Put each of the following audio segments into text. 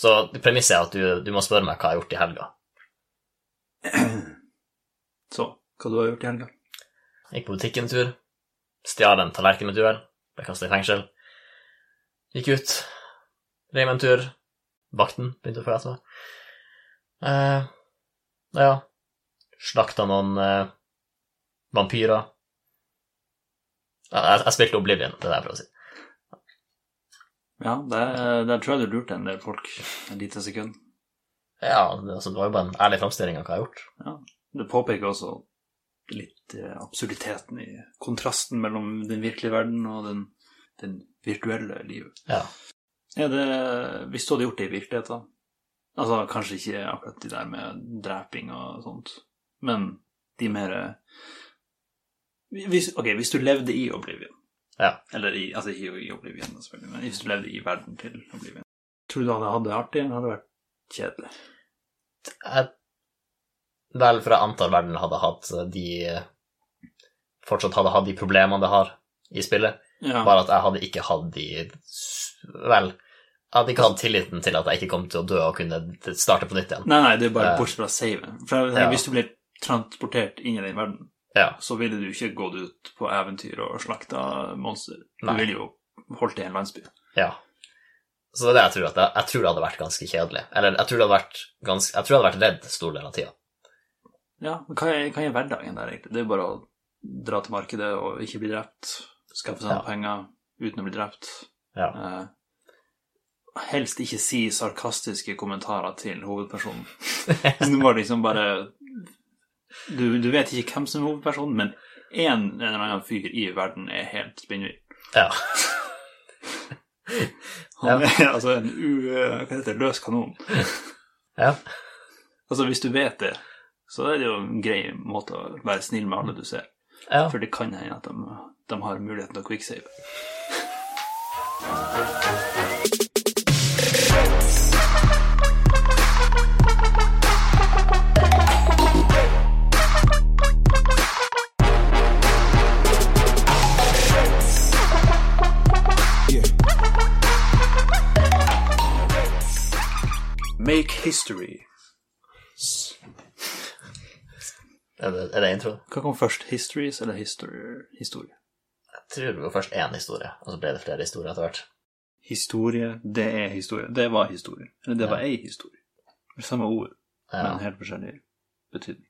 Så premisset er at du, du må spørre meg hva jeg har gjort i helga. Så, hva du har gjort i helga? Gikk på butikken en tur. Stjal en tallerken med duell. Ble kastet i fengsel. Gikk ut. Rei meg en tur. Vakten begynte å følge etter meg. Eh, ja. Slakta noen eh, vampyrer. Ja, jeg, jeg spilte Oblivion, det er det jeg prøver å si. Ja, der, der tror jeg du lurte en del folk et lite sekund. Ja, det, altså, det var jo bare en ærlig framstilling av hva jeg har gjort. Ja, Det påpeker også litt eh, absurditeten i kontrasten mellom den virkelige verden og den, den virtuelle livet. Ja. Er det, hvis du hadde gjort det i virkeligheten, altså kanskje ikke akkurat de der med dreping og sånt, men de mer hvis, Ok, hvis du levde i Oblivion, Ja. eller i, altså ikke i Oblivion, selvfølgelig, men hvis du levde i verden til Oblivion, tror du du hadde det artig, eller hadde det vært kjedelig? Jeg, vel, for jeg antar verden hadde hatt de Fortsatt hadde hatt de problemene det har i spillet, Ja. bare at jeg hadde ikke hatt de Vel, jeg hadde ikke hatt tilliten til at jeg ikke kom til å dø og kunne starte på nytt igjen. Nei, nei, det er bare Eh, bortsett fra saven. For jeg, ja. Hvis du blir transportert inn i den verden, Ja. så ville du ikke gått ut på eventyr og slakta monster. Du Nei. ville jo holdt i en landsby. ja. Så det er det jeg tror. at jeg, jeg tror det hadde vært ganske kjedelig. Eller jeg tror det hadde vært, ganske, jeg tror det hadde vært redd stor del av tida. Ja, men hva er, hva er hverdagen der, egentlig? Det er bare å dra til markedet og ikke bli drept, skaffe seg Ja. penger uten å bli drept. Ja. Eh, helst ikke si sarkastiske kommentarer til hovedpersonen. Du må liksom bare du, du vet ikke hvem som er hovedpersonen, men en eller annen fyr i verden er helt spinnvill. ja. Han er altså en u... Hva heter det? Løs kanon. ja. Altså, hvis du vet det, så er det jo en grei måte å være snill med alle du ser. ja. For det kan hende at de, de har muligheten til å quicksave. Hva kom først? Histories eller history? historie? Jeg tror det var først én historie, og så ble det flere historier etter hvert. Historie, det er historie. Det var historie. Eller det var Ja. ei historie. Det samme ord, Ja. men helt forskjellig betydning.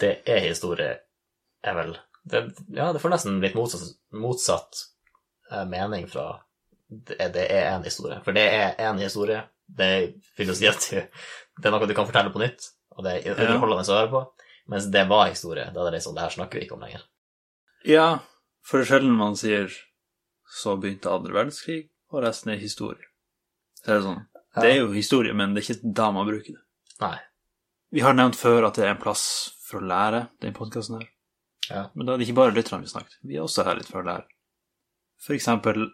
Det er historie, er vel det, Ja, det får nesten litt motsatt, motsatt eh, mening fra det, det er en historie. For det er en historie. Det vil jo si at det er noe du kan fortelle på nytt, og det er underholdende å høre på. Mens det var historie. Da er det liksom Det her snakker vi ikke om lenger. Ja, for sjelden man sier så begynte andre verdenskrig, og resten er historie. Så er det sånn. Det er jo historie, men det er ikke da man bruker det. Nei. Vi har nevnt før at det er en plass for å lære, den podkasten her. Ja. Men da er det ikke bare lytterne vi snakker. Vi er også her litt for å lære. For eksempel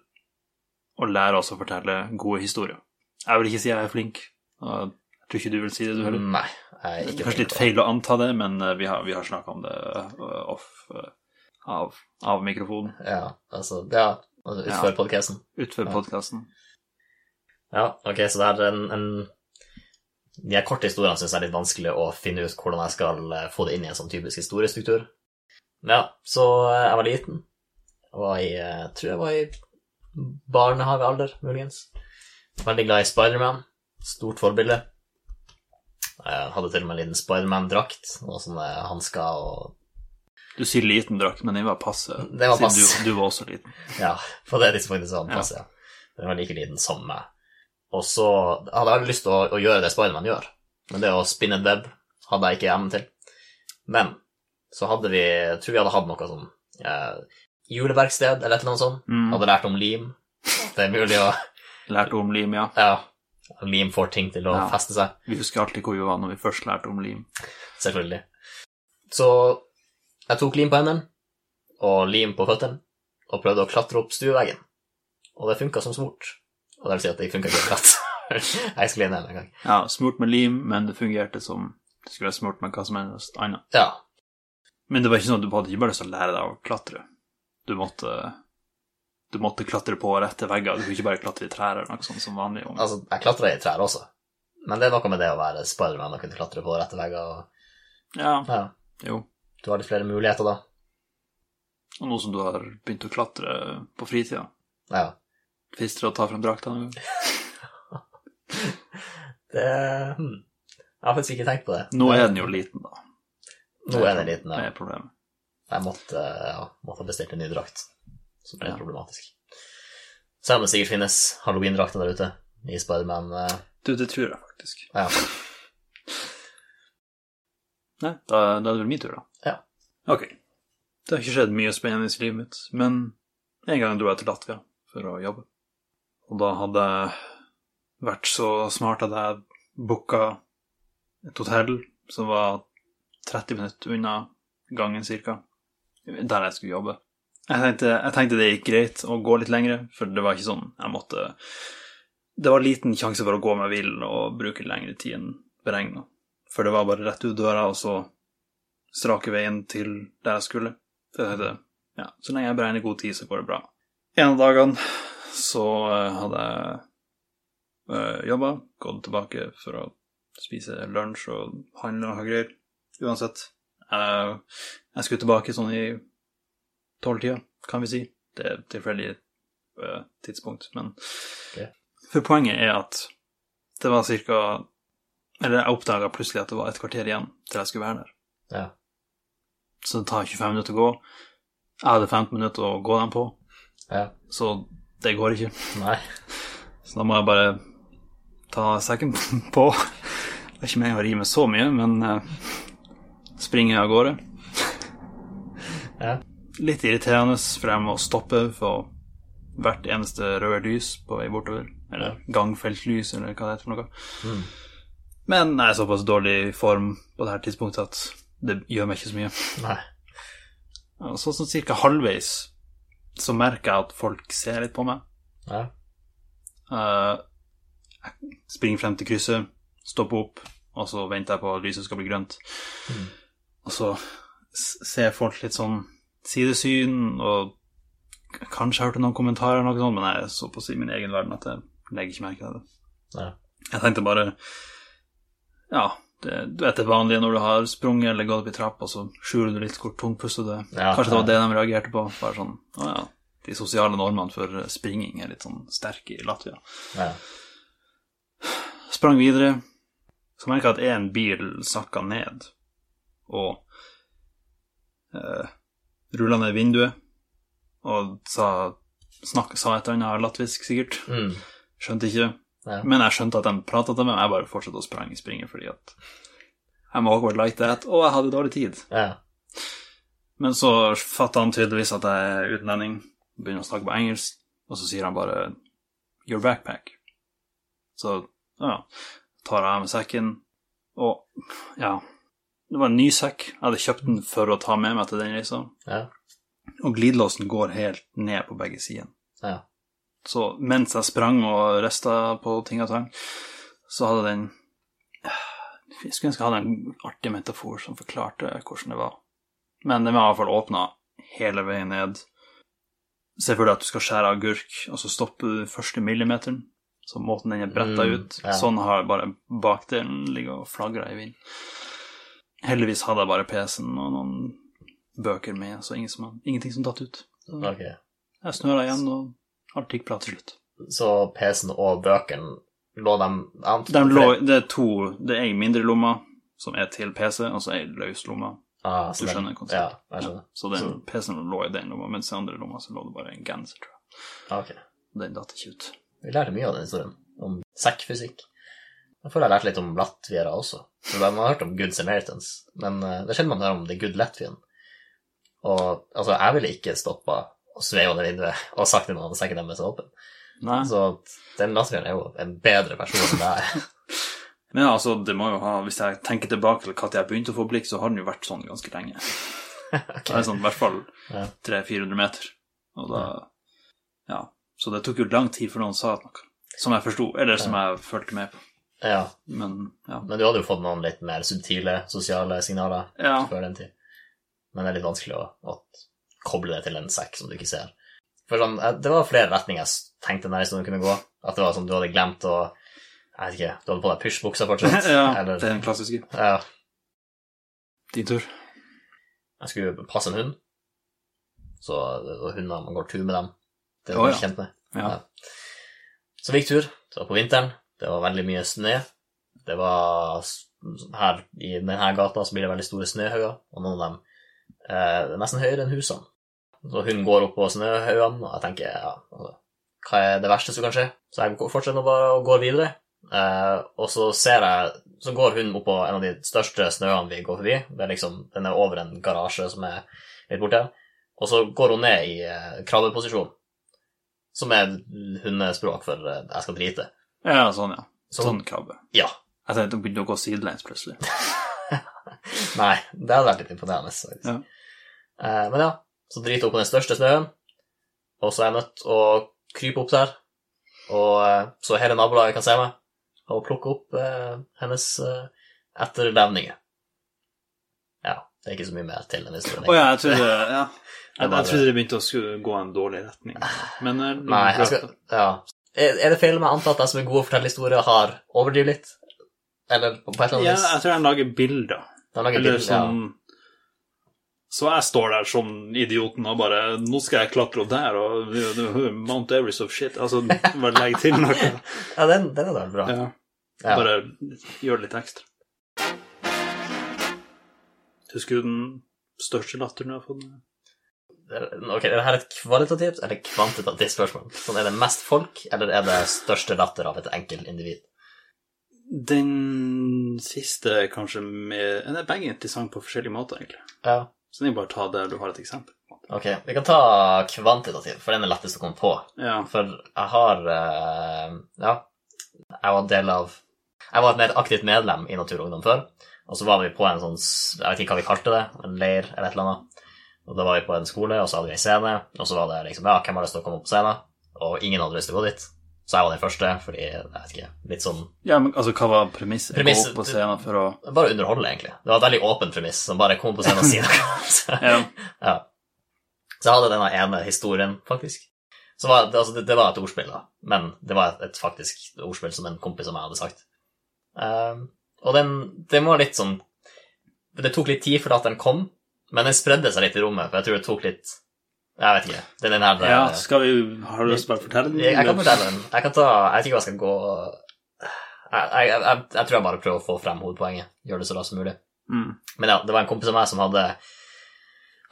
å lære oss å fortelle gode historier. Jeg vil ikke si jeg er flink, og tror ikke du vil si det, du heller. Nei. Jeg er ikke kanskje litt feil å anta det, men eh, vi har, vi har snakka om det eh, off eh, av, av mikrofonen Ja, altså Ja, Utfør Ja. podcasten. utenfor Ja. podkasten. Ja, ok, så det er en, en De her korte historiene syns jeg er litt vanskelig å finne ut hvordan jeg skal få det inn i en sånn typisk historiestruktur. Ja, så jeg var liten. Jeg var i Jeg tror jeg var i barnehagealder, muligens. Veldig glad i Spiderman. Stort forbilde. Jeg hadde til og med en liten Spiderman-drakt og sånne hansker og Du sier liten drakt, men den var passe. Det var passe. Du, du var også liten. Ja, på det tidspunktet så var den passe. ja. Den var like liten som meg. Og så hadde jeg lyst til å, å gjøre det Spiderman gjør, men det å spinne et web hadde jeg ikke evnen til. Men så hadde vi Jeg tror vi hadde hatt noe sånn eh, juleverksted eller et eller annet sånt. Mm. Hadde lært om lim. Det er mulig å Lært om lim, ja. Ja, lim får ting til å Ja. feste seg. Vi husker alltid hvor vi var når vi først lærte om lim. Selvfølgelig. Så jeg tok lim på hendene og lim på føttene og prøvde å klatre opp stueveggen. Og det funka som smurt. Og det vil si at det funka ikke glatt. jeg skulle ned en gang. Ja, smurt med lim, men det fungerte som det skulle være smurt med hva som helst annet. Ja. Men det var ikke sånn at du hadde ikke bare lyst til å lære deg å klatre. Du måtte du måtte klatre på rette vegger. Du kunne ikke bare klatre i trær eller noe sånt som vanlig. Om. Altså, jeg klatra i trær også, men det er noe med det å være Spiderman og kunne klatre på rette vegger. Og, Ja, ja, jo. du har litt flere muligheter da. Og nå som du har begynt å klatre på fritida, Ja. Fins det å ta frem drakta nå? Det hm. Jeg har faktisk ikke tenkt på det. Nå er den jo liten, da. Nå er den liten, Det ja. er problemet. Jeg måtte, ja, måtte ha bestilt en ny drakt, som ble ja. problematisk. Selv om det sikkert finnes halloween-drakter der ute i Spiderman. eh, Du, det tror jeg faktisk. Ja. Nei, da, da er det vel min tur, da. Ja. Ok. Det har ikke skjedd mye spennende i livet mitt, men en gang dro jeg til Latvia for å jobbe. Og da hadde jeg vært så smart at jeg booka et hotell som var 30 minutter unna gangen ca., der jeg skulle jobbe. Jeg tenkte, jeg tenkte det gikk greit å gå litt lengre, for det var ikke sånn jeg måtte Det var liten sjanse for å gå meg vill og bruke lengre tid enn beregna. For det var bare rett ut døra, og så strake veien til der jeg skulle. Så jeg tenkte, ja, så lenge jeg beregner god tid, så går det bra. En av dagene så eh, hadde jeg uh, jobba, gått tilbake for å spise lunsj og handle og greier. Uansett. eh, jeg skulle tilbake sånn i tolvtida, kan vi si. Det er tilfeldig uh, tidspunkt, men okay. For poenget er at det var cirka Eller jeg oppdaga plutselig at det var et kvarter igjen til jeg skulle være der. Ja. Så det tar 25 minutter å gå. Jeg hadde 15 minutter å gå dem på, ja. så det går ikke. Nei. Så da må jeg bare ta sekken på. Det er ikke meningen å rime så mye, men eh, springe av gårde. Ja. Litt irriterende, for jeg må stoppe for hvert eneste røde lys på vei bortover. Eller gangfeltlys, eller hva det heter for noe. Mm. Men jeg er såpass dårlig i form på dette tidspunktet at det gjør meg ikke så mye. Nei. Og så sånn cirka halvveis så merker jeg at folk ser litt på meg. Ja. Uh, jeg springer frem til krysset, stopper opp, og så venter jeg på at lyset skal bli grønt. Mm. Og så ser folk litt sånn sidesyn, og kanskje hørte noen kommentarer, eller noe sånt, men jeg er såpass i min egen verden at jeg legger ikke merke til det. Ja. Jeg tenkte bare Ja, det, du vet det vanlige når du har sprunget eller gått opp i trappa, så skjuler du litt hvor tungpustet du er. Ja, Kanskje det var det de reagerte på. Bare sånn Å ja, de sosiale normene for springing er litt sånn sterke i Latvia. Ja. Sprang videre. Så merka jeg at en bil sakka ned og eh, rulla ned vinduet og sa, snak, sa et eller annet latvisk, sikkert. Mm. Skjønte ikke. Ja. Men jeg skjønte at de prata til meg, jeg bare fortsatte å sprang, springe fordi at jeg må awkward like that, og jeg hadde dårlig tid. Ja. Men så fatter han tydeligvis at jeg er utlending, begynner å snakke på engelsk, og så sier han bare 'your backpack'. Så ja, tar jeg av meg sekken, og ja Det var en ny sekk. Jeg hadde kjøpt den for å ta med meg til den reisa, Ja. og glidelåsen går helt ned på begge sider. Ja. Så mens jeg sprang og rista på ting og tang, så hadde den Jeg skulle ønske jeg hadde en artig metafor som forklarte hvordan det var. Men den var i hvert fall åpna hele veien ned. Se for deg at du skal skjære agurk, og så stopper du første millimeteren. Så måten den er bretta Mm, ut, ja. sånn har bare bakdelen ligget og flagra i vinden. Heldigvis hadde jeg bare PC-en og noen bøker med, så ingen som, ingenting som datt ut. Så okay. jeg snøra igjen, og alt gikk bra til slutt. Så PC-en og bøkene, lå dem an- De lå, det er to Det er ei mindre lomme som er til PC, og så ei løs lomme. ah, så Du skjønner konseptet. Ja, jeg skjønner. Så den PC-en lå i den lomma, mens i andre lomma så lå det bare en genser, tror jeg. Okay. Den datt ikke ut. Vi lærte mye av den historien, om sekkfysikk. Jeg føler jeg har lært litt om latviere også. Man har hørt om Good Samaritans, men eh, det kjenner sjelden man hører om The Good Latvian. Og altså, jeg ville ikke stoppa og sveiva under vinduet og sagt til noen at sekken deres er åpen. Nei. Så den latvieren er jo en bedre person enn deg. Men altså, det må jo ha Hvis jeg tenker tilbake til når jeg begynte å få blikk, så har den jo vært sånn ganske lenge. Det er sånn i hvert fall 300-400 meter. Og da Ja. Så det tok jo lang tid før noen sa noe. Som jeg forsto, eller som jeg fulgte med på. Ja, Men ja. men du hadde jo fått noen litt mer subtile sosiale signaler ja. før den tid. Men det er litt vanskelig å, å koble det til en sekk som du ikke ser. For sånn, det var flere retninger jeg tenkte denne historien kunne gå. At det var sånn du hadde glemt å Jeg vet ikke, du hadde på deg pysjbuksa fortsatt. ja, eller, det er den klassiske. ja, Din tur. jeg skulle passe en hund. Så hunder, man går tur med dem. Det er man ja. kjent med. Ja. Så vi gikk tur. Det var på vinteren. Det var veldig mye snø. Det var her i denne gata så blir det veldig store snøhauger, og noen av dem eh, er nesten høyere enn husene. Så hun går opp på snøhaugene, og jeg tenker ja, altså, hva er det verste som kan skje? Så jeg fortsetter bare og går videre. Eh, og så ser jeg Så går hun opp på en av de største snøene vi går forbi. Det er liksom, Den er over en garasje som er litt borte. Og så går hun ned i eh, krabbeposisjon, som er hundespråk for eh, 'jeg skal drite'. Ja, sånn, ja. Så- Sånn krabbe. Ja. Jeg tenkte hun begynte å gå sidelengs plutselig. Nei, det hadde vært litt imponerende. Liksom. Ja. Eh, men ja, så driter hun på den største snøen, og så er jeg nødt å krype opp der, og eh, så hele nabolaget kan se meg, og plukke opp eh, hennes eh, etterlevninger. Ja, det er ikke så mye mer til den historien. Å ja, jeg trodde ja. Det Jeg, jeg trodde det begynte å gå en dårlig retning. Men eh, Nei, jeg skal, ja. Er, det feil om jeg antar at jeg som er god å fortelle historier, har overdrevet litt? Eller på et eller annet Ja, vis? jeg tror jeg lager bilder. De lager Eller bilder, ja. sånn Så jeg står der som idioten og bare 'Nå skal jeg klatre opp der', og Mount Everest of shit. Altså, bare legg til noe. Ja, den, den er da bra. Ja. Ja. Bare gjør det litt ekstra. Husker du den største latteren du har fått? Ok, er dette et kvalitativt eller kvantitativt spørsmål? Sånn, Er det mest folk, eller er det største latter av et enkelt individ? Den siste er kanskje med er begge interessante på forskjellige måter, egentlig. Ja. Så det er bare å ta der du har et eksempel. Ok, vi kan ta kvantitativ, for den er lettest å komme på. Ja. For jeg har eh, Ja, jeg var del av Jeg var et mer aktivt medlem i Natur og Ungdom før, og så var vi på en sånn Jeg vet ikke hva vi kalte det, en leir eller et eller annet. Og da var vi på en skole, og så hadde vi en scene, og så var det liksom Ja, hvem har lyst til å komme opp på scenen? Og ingen hadde lyst til å gå dit. Så jeg var den første, fordi jeg vet ikke, litt sånn ja, men altså, hva var premisset? Premiss, Gå opp på scenen for å Bare underholde, egentlig. Det var et veldig åpent premiss, som bare kom på scenen og si noe. Så, Ja. ja. Så jeg hadde denne ene historien, faktisk. Så var, det, altså, det, det var et ordspill, da. Men det var et, et faktisk ordspill som en kompis av meg hadde sagt. Uh, og den, den var litt sånn Det tok litt tid for at den kom, men den spredde seg litt i rommet, for jeg tror det tok litt Jeg vet ikke. Det er den her ja, skal vi Har du lyst til å bare fortelle den? jeg, jeg kan fortelle den. Jeg kan ta Jeg vet ikke hva jeg skal gå jeg, jeg, jeg, tror jeg bare prøver å få frem hovedpoenget. Gjøre det så raskt som mulig. Mm. Men ja, det var en kompis av meg som hadde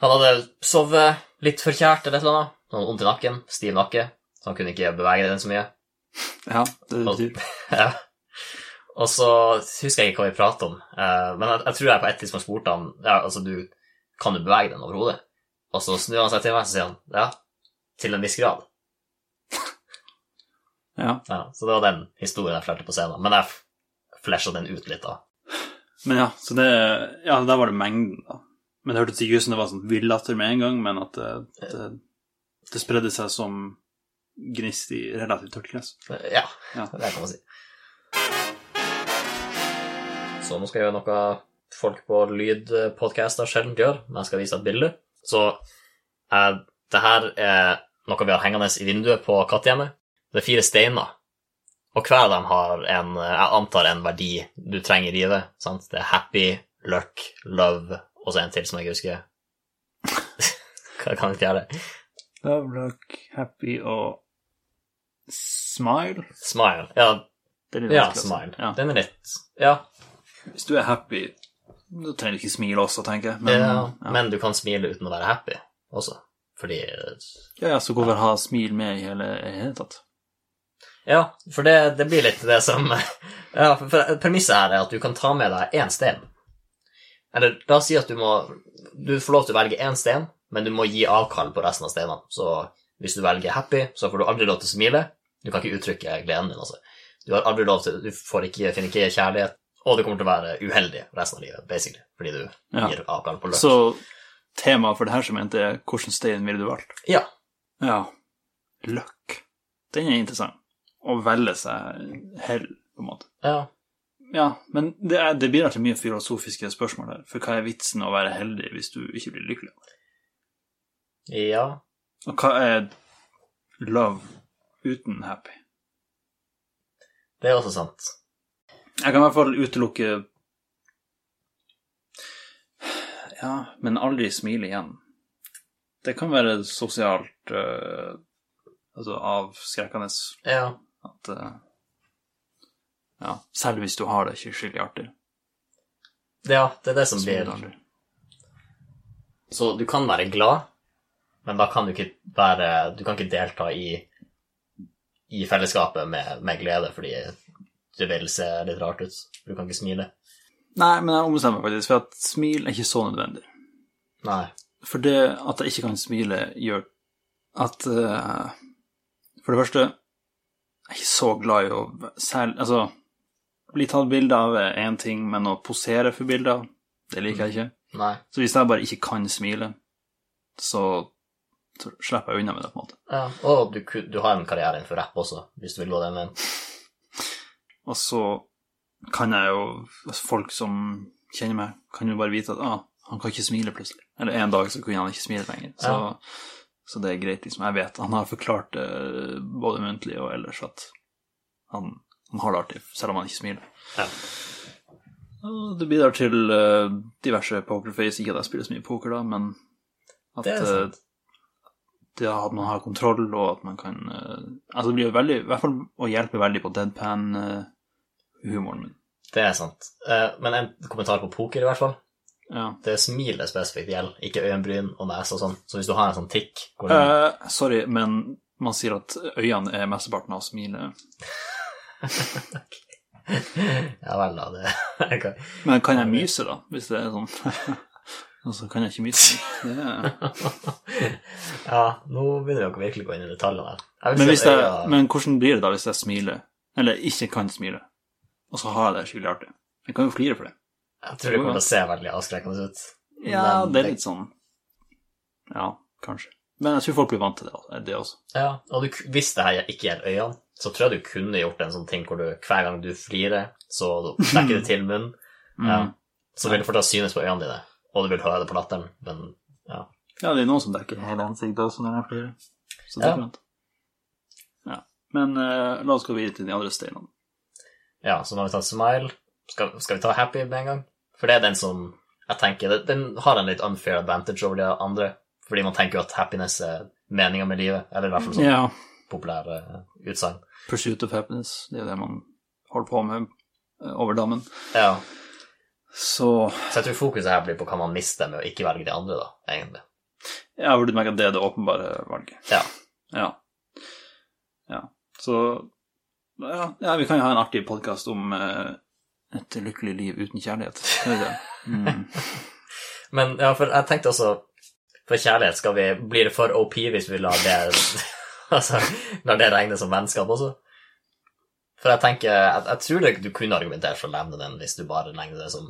Han hadde sovet litt forkjært eller et eller annet. Hadde vondt i nakken, stiv nakke, så han kunne ikke bevege den så mye. Ja, det Og- betyr Ja. Og så husker jeg ikke hva vi pratet om, eh, men jeg, jeg tror jeg på et tidspunkt spurte han ja, altså du, kan du bevege den overhodet. Og så snur han seg til meg og sier han, ja, til en viss grad. Ja. Ja, så det var den historien jeg flerte på scenen. Men jeg flasha den ut litt, da. Men ja, så det Ja, der var det mengden, da. Men det hørtes ikke ut som det var sånn villatter med en gang, men at det, det, det spredde seg som gnist i relativt tørt gress. Ja, Ja. det kan man si. Så nå skal jeg gjøre noe folk på lydpodcaster sjelden gjør, men jeg skal vise et bilde. Så eh, det her er noe vi har hengende i vinduet på kattehjemmet. Det er fire steiner, og hver av dem har en, jeg antar en verdi du trenger i livet. Sant? Det er happy, luck, love, og så en til som jeg husker. Hva kan jeg ikke gjøre? Love, luck, happy og smile. Smile. Ja, Den er litt ja vanskelig å si. smile. Ja. Den er litt Ja, Hvis du er happy, da trenger du ikke smile også, tenker jeg. Men, ja, ja. men du kan smile uten å være happy også, fordi ja, ja, så hvorfor ha smil med i hele, i hele tatt? Ja, for det, det blir litt det som Ja, for premisset her er at du kan ta med deg én stein. Eller la oss si at du må Du får lov til å velge én stein, men du må gi avkall på resten av steinene. Så hvis du velger happy, så får du aldri lov til å smile. Du kan ikke uttrykke gleden din, altså. Du har aldri lov til Du får ikke, finner ikke kjærlighet, og du kommer til å være uheldig resten av livet, basically, fordi du Ja. gir avkall på lønn. Så temaet for det her som endte er hvilken stein ville du valgt? Ja. Ja. Løkk. Den er interessant. Å velge seg hell, på en måte. Ja. Ja, men det, er, det bidrar til mye filosofiske spørsmål her. For hva er vitsen å være heldig hvis du ikke blir lykkelig? Ja. Og hva er love uten happy. Det er også sant. Jeg kan i hvert fall utelukke Ja, men aldri smile igjen. Det kan være sosialt uh, Altså avskrekkende Ja. at uh, Ja, selv hvis du har det ikke skikkelig artig. ja, det er det som blir. Så du kan være glad, men da kan du ikke være Du kan ikke delta i, i fellesskapet med, med glede fordi det vil se litt rart ut. Du kan ikke smile. Nei, men jeg ombestemmer meg faktisk, for at smil er ikke så nødvendig. Nei. For det at jeg ikke kan smile, gjør at uh, For det første, jeg er ikke så glad i å selv Altså, bli tatt bilde av er én ting, men å posere for bilder, det liker jeg ikke. Nei. Så hvis jeg bare ikke kan smile, så, så slipper jeg unna med det, på en måte. Ja. Og du, du har en karriere innenfor rapp også, hvis du vil gå den veien. Og så kan jeg jo altså Folk som kjenner meg, kan jo bare vite at ah, han kan ikke smile plutselig. Eller en dag så kunne han ikke smile lenger. Så, så det er greit, liksom. Jeg vet Han har forklart det både muntlig og ellers at han, han har det artig, selv om han ikke smiler. Ja. Og det bidrar til uh, diverse pokerface. Ikke at jeg spiller så mye poker, da, men at Det er sant. eh, det at man har kontroll, og at man kan uh, Altså, det blir jo veldig I hvert fall å hjelpe veldig på deadpan-humoren min. Det er sant. Eh, Men en kommentar på poker, i hvert fall. Ja. Det er smilet spesifikt gjelder, ikke øyenbryn og nese og sånn. Så hvis du har en sånn tikk du Eh, sorry, men man sier at øynene er mesteparten av smilet. Ja vel, da. Det kan- Men kan jeg myse, da? Hvis det er sånn. Og så kan jeg ikke myse. Det er... Ja, nå begynner å virkelig gå inn i detaljene. Men, øya- men hvordan blir det da hvis jeg smiler? Eller ikke kan smile, og så har jeg det skikkelig artig? Jeg kan jo flire for det. Jeg tror det kommer til å se veldig avskrekkende ut. Ja, Men det er litt sånn Ja, kanskje. Men jeg tror folk blir vant til det, det også. Ja, og du, hvis det her ikke gjelder øynene, så tror jeg du kunne gjort en sånn ting hvor du hver gang du flirer, så dekker det til munnen. Ja. Mm. Så vil det fortsatt synes på øynene dine, og du vil høre det på latteren, men ja. Ja, det er noen som dekker hele ansiktet også når jeg flirer. Så det Ja. er greit. Ja. Men uh, la oss gå videre til de andre steinene. Ja, så nå har vi tatt smile. Skal, skal vi ta happy med en gang? For det er den som jeg tenker Den har en litt unfair advantage over de andre, fordi man tenker jo at happiness er meninga med livet, eller i hvert fall sånn Ja. populære uh, utsagn. Pursuit of happiness, det er jo det man holder på med eh, over dammen. Ja, Så så jeg tror fokuset her blir på hva man mister med å ikke velge de andre, da, egentlig. jeg burde merke at det er det åpenbare valget. Ja. Ja. ja. Så ja, ja, vi kan jo ha en artig podkast om eh, et lykkelig liv uten kjærlighet. Mm. Men ja, for jeg tenkte også For kjærlighet, skal vi Blir det for OP hvis vi lar det Altså, lar det regnes som vennskap også? For jeg tenker Jeg, jeg tror det, du kunne argumentert for å levne den hvis du bare regner det som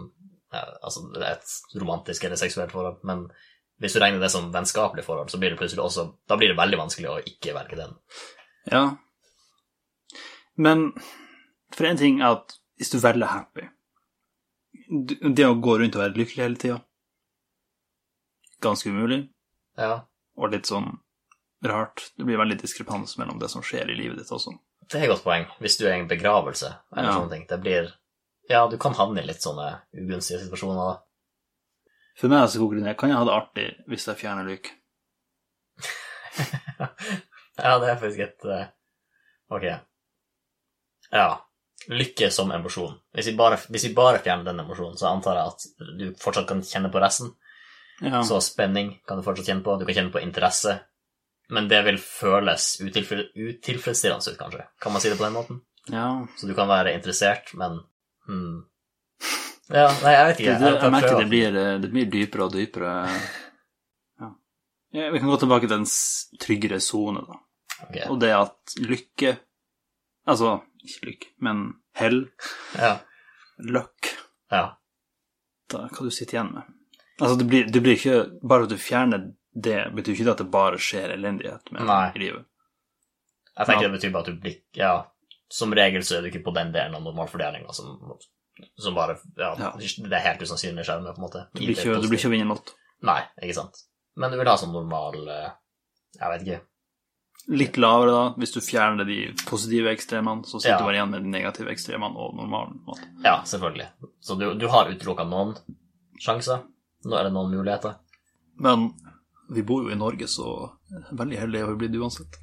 ja, altså et romantisk eller seksuelt forhold, men hvis du regner det som vennskapelig forhold, så blir det plutselig også Da blir det veldig vanskelig å ikke velge den. Ja. Men for en ting er at hvis du velger happy Det å gå rundt og være lykkelig hele tida Ganske umulig, Ja, og litt sånn rart. Det blir veldig diskrepans mellom det som skjer i livet ditt også. det er et godt poeng. Hvis du er i en begravelse eller Ja. sånne ting, det blir Ja, du kan havne i litt sånne ugunstige situasjoner. For meg så koker det ned. Kan jeg ha det artig hvis jeg fjerner lyk? Ja, det er faktisk et eh, Ok. Ja. Lykke som emosjon. Hvis vi bare, hvis vi bare fjerner den emosjonen, så antar jeg at du fortsatt kan kjenne på resten. Ja. Så spenning kan du fortsatt kjenne på. Du kan kjenne på interesse. Men det vil føles utilfred, utilfredsstillende ut, kanskje. Kan man si det på den måten? ja. Så du kan være interessert, men hmm. Ja, nei, jeg vet ikke. det, jeg merker det blir, eh, det blir dypere og dypere. Ja. ja. Vi kan gå tilbake til en tryggere sone, da. Okay. Og det at lykke Altså, ikke lykke, men hell, Ja. luck ja. da, Hva du sitter igjen med. Altså, det blir, det blir ikke Bare at du fjerner det, betyr ikke det at det bare skjer elendighet med Nei. i livet. Jeg tenker Ja. det betyr bare at du blir Ja, som regel så er du ikke på den delen av normalfordelinga som, som bare ja, Ja. Det er helt usannsynlig skjerme, på en måte. Du blir ikke, du blir ikke å vinne lotto. Nei, ikke sant. Men du vil ha sånn normal eh, Jeg vet ikke. Litt lavere, da. Hvis du fjerner de positive ekstremene, så sitter Ja. du bare igjen med de negative ekstremene og normalen. måte. Ja, selvfølgelig. Så du, du har utelukka noen sjanser. Nå er det noen muligheter. Men vi bor jo i Norge, så veldig heldige har vi blitt uansett.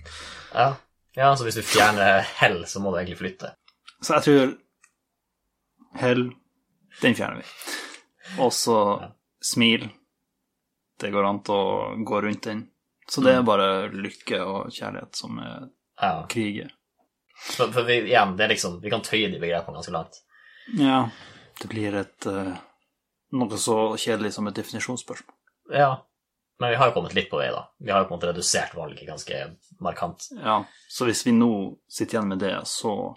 Ja. ja, så hvis du fjerner hell, så må du egentlig flytte. Så jeg tror hell, den fjerner vi. Og så smil. Det går an til å gå rundt den. Så det er bare lykke og kjærlighet som er Ja. kriget. For, for vi, igjen, det er liksom, vi kan tøye de begrepene ganske langt. Ja. Det blir et uh, noe så kjedelig som et definisjonsspørsmål. Ja. Men vi har jo kommet litt på vei, da. Vi har jo på en måte redusert valget ganske markant. Ja, så hvis vi nå sitter igjen med det, så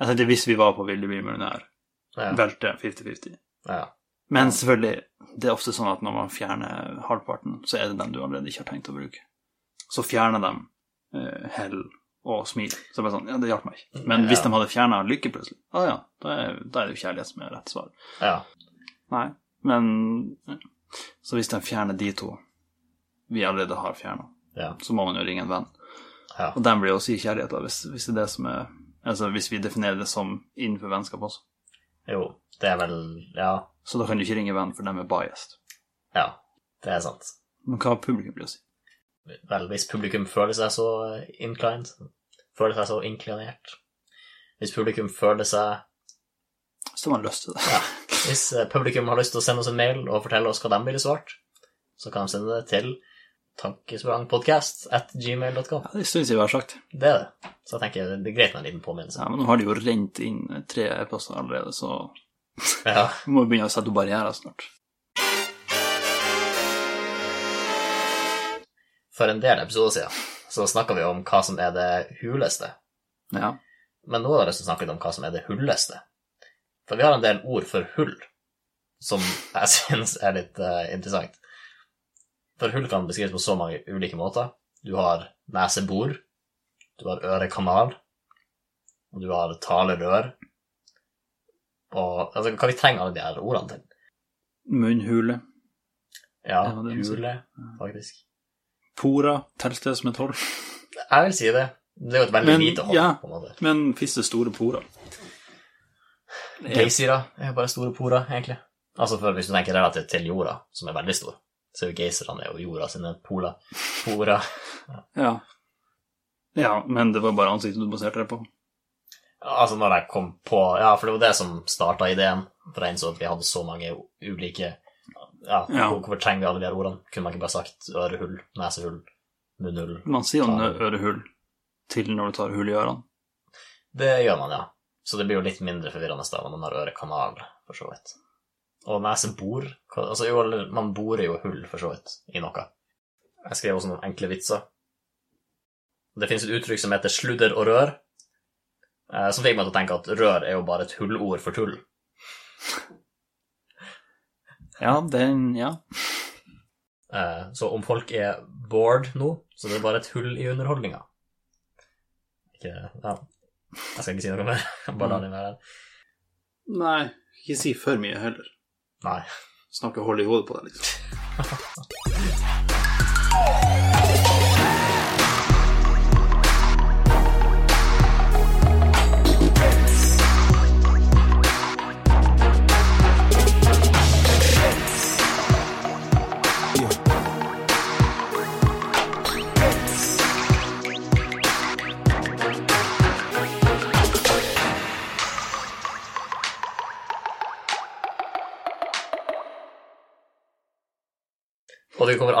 Jeg tenkte hvis vi var på Ville bli millionær, Ja. velte 50-50. ja. Men selvfølgelig, det er ofte sånn at når man fjerner halvparten, så er det den du allerede ikke har tenkt å bruke. Så fjerner de uh, hell og smil. Så bare sånn, ja, det hjalp meg ikke. Men hvis de hadde fjerna lykke plutselig, ah, ja, da er, da er det jo kjærlighet som er rett svar. ja. Nei, men. Så hvis de fjerner de to vi allerede har fjerna, ja. så må man jo ringe en venn. ja. Og den blir også i kjærlighet, da, hvis, hvis det er det som er Altså hvis vi definerer det som innenfor vennskap også. Jo, det er vel Ja. Så da kan du ikke ringe venn, for de er biased. Ja, det er sant. Men hva har publikum til å si? Vel, hvis publikum føler seg så inclined, føler seg så inklinert Hvis publikum føler seg Så har man lyst til det. Ja. Hvis eh, publikum har lyst til å sende oss en mail og fortelle oss hva de ville svart, så kan de sende det til tankesprangpodcast at gmail.com. Ja, det syns jeg vi har sagt. Det er det. Så jeg tenker det er greit med en liten påminnelse. Ja, Men nå har de jo rent inn tre e-poster allerede, så Ja. vi må begynne å sette opp barrierer snart. For en del episoder siden så snakka vi om hva som er det huleste. Ja. Men nå har jeg lyst til å snakke litt om hva som er det hulleste. For vi har en del ord for hull som jeg syns er litt uh, interessant. For hull kan beskrives på så mange ulike måter. Du har nesebor, du har ørekanal, og du har talerør. Og altså, hva vi trenger alle de her ordene til? Munnhule. Ja, Ja, hule, faktisk. Pora. Telles det som et hold? Jeg vil si det. Det er jo et veldig Men, lite hold, ja. på en måte. Men fins det store porer? Geysire er jo bare store porer, egentlig. Altså for Hvis du tenker relativt til jorda, som er veldig stor, så er jo geyserne er jo jorda sine poler. Porer. Ja. Ja, men det var bare ansiktet du baserte deg på. Altså når jeg kom på Ja, for det var det som starta ideen, for jeg innså at vi hadde så mange ulike Ja, Ja. hvorfor trenger vi alle de her ordene? Kunne man ikke bare sagt ørehull, nesehull, munnhull? Man sier jo ørehull til når du tar hull i ørene. Det gjør man, ja. Så det blir jo litt mindre forvirrende da når man har ørekanal, for så vidt. Og nesebor Altså, jo, man borer jo hull, for så vidt, i noe. Jeg skrev også noen enkle vitser. Det finnes et uttrykk som heter sludder og rør, som fikk meg til å tenke at rør er jo bare et hullord for tull. Ja, den Ja. Eh, Så om folk er bored nå, så det er bare et hull i underholdninga. Ikke Ja. Jeg skal ikke si noe mer. Bare la den være. Nei, ikke si for mye heller. Nei. Snakke hold i hodet på deg, liksom.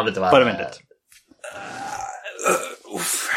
Og det kommer aldri til å være Bare vent litt. Uff.